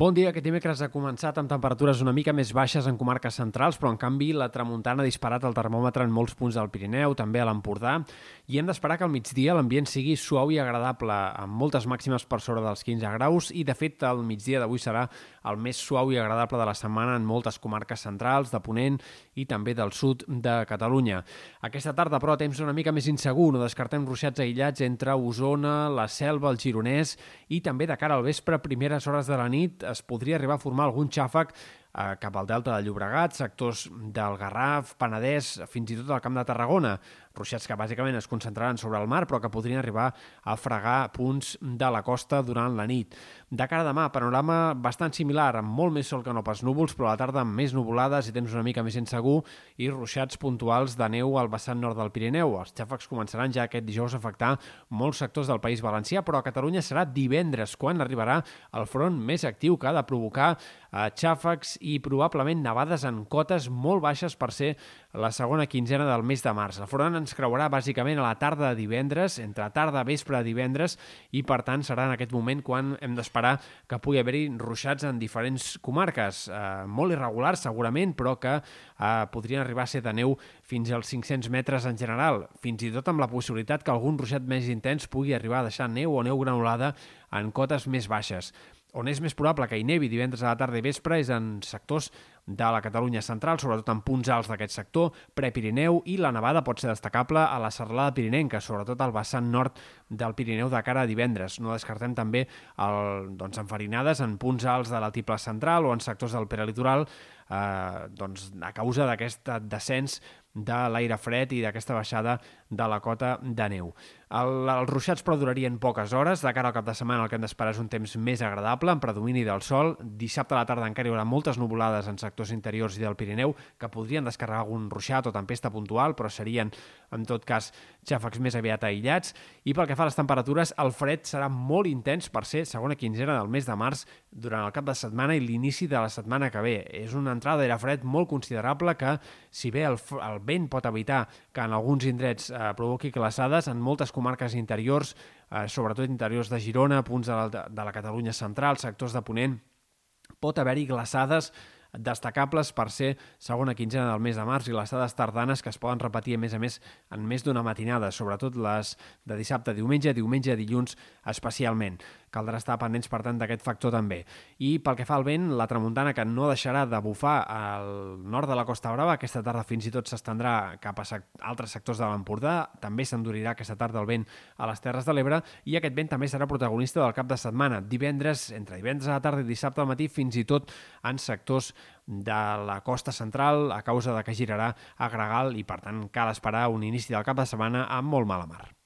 Bon dia. Aquest dimecres ha començat amb temperatures una mica més baixes en comarques centrals, però en canvi la tramuntana ha disparat el termòmetre en molts punts del Pirineu, també a l'Empordà, i hem d'esperar que al migdia l'ambient sigui suau i agradable, amb moltes màximes per sobre dels 15 graus, i de fet el migdia d'avui serà el més suau i agradable de la setmana en moltes comarques centrals, de Ponent i també del sud de Catalunya. Aquesta tarda, però, temps una mica més insegur, no descartem ruixats aïllats entre Osona, la Selva, el Gironès i també de cara al vespre, primeres hores de la nit, es podria arribar a formar algun xàfec eh, cap al delta del Llobregat, sectors del Garraf, Penedès, fins i tot al Camp de Tarragona. Ruixats que bàsicament es concentraran sobre el mar, però que podrien arribar a fregar punts de la costa durant la nit. De cara a demà, panorama bastant similar, amb molt més sol que no pas núvols, però a la tarda amb més nuvolades i temps una mica més insegur i ruixats puntuals de neu al vessant nord del Pirineu. Els xàfecs començaran ja aquest dijous a afectar molts sectors del País Valencià, però a Catalunya serà divendres quan arribarà el front més actiu que ha de provocar xàfecs i probablement nevades en cotes molt baixes per ser la segona quinzena del mes de març. El front ens creuarà bàsicament a la tarda de divendres, entre tarda, vespre de divendres, i per tant serà en aquest moment quan hem d'esperar que pugui haver-hi ruixats en diferents comarques, eh, molt irregulars segurament, però que eh, podrien arribar a ser de neu fins als 500 metres en general, fins i tot amb la possibilitat que algun ruixat més intens pugui arribar a deixar neu o neu granulada en cotes més baixes. On és més probable que hi nevi divendres a la tarda vespre és en sectors de la Catalunya central, sobretot en punts alts d'aquest sector, Prepirineu, i la nevada pot ser destacable a la serralada pirinenca, sobretot al vessant nord del Pirineu de cara a divendres. No descartem també el, doncs, enfarinades en punts alts de l'altiple central o en sectors del peralitoral, eh, doncs, a causa d'aquest descens de l'aire fred i d'aquesta baixada de la cota de neu. El, els ruixats però durarien poques hores. De cara al cap de setmana el que hem d'esperar és un temps més agradable, amb predomini del sol. Dissabte a la tarda encara hi haurà moltes nuvolades en sectors interiors i del Pirineu que podrien descarregar algun ruixat o tempesta puntual, però serien, en tot cas, xàfecs més aviat aïllats. I pel que fa a les temperatures, el fred serà molt intens per ser segona quinzena del mes de març durant el cap de setmana i l'inici de la setmana que ve. És una entrada d'aire fred molt considerable que, si bé el, el vent pot evitar que en alguns indrets eh, provoqui glaçades, en moltes comarques interiors, eh, sobretot interiors de Girona, punts de la, de la Catalunya central, sectors de Ponent, pot haver-hi glaçades destacables per ser segona quinzena del mes de març i les dades tardanes que es poden repetir a més a més en més d'una matinada, sobretot les de dissabte, diumenge, diumenge, dilluns especialment. Caldrà estar pendents, per tant, d'aquest factor també. I pel que fa al vent, la tramuntana que no deixarà de bufar al nord de la Costa Brava, aquesta tarda fins i tot s'estendrà cap a sec altres sectors de l'Empordà, també s'endurirà aquesta tarda el vent a les Terres de l'Ebre i aquest vent també serà protagonista del cap de setmana, divendres, entre divendres a la tarda i dissabte al matí, fins i tot en sectors de la costa central a causa de que girarà a Gregal i per tant cal esperar un inici del cap de setmana amb molt mala mar.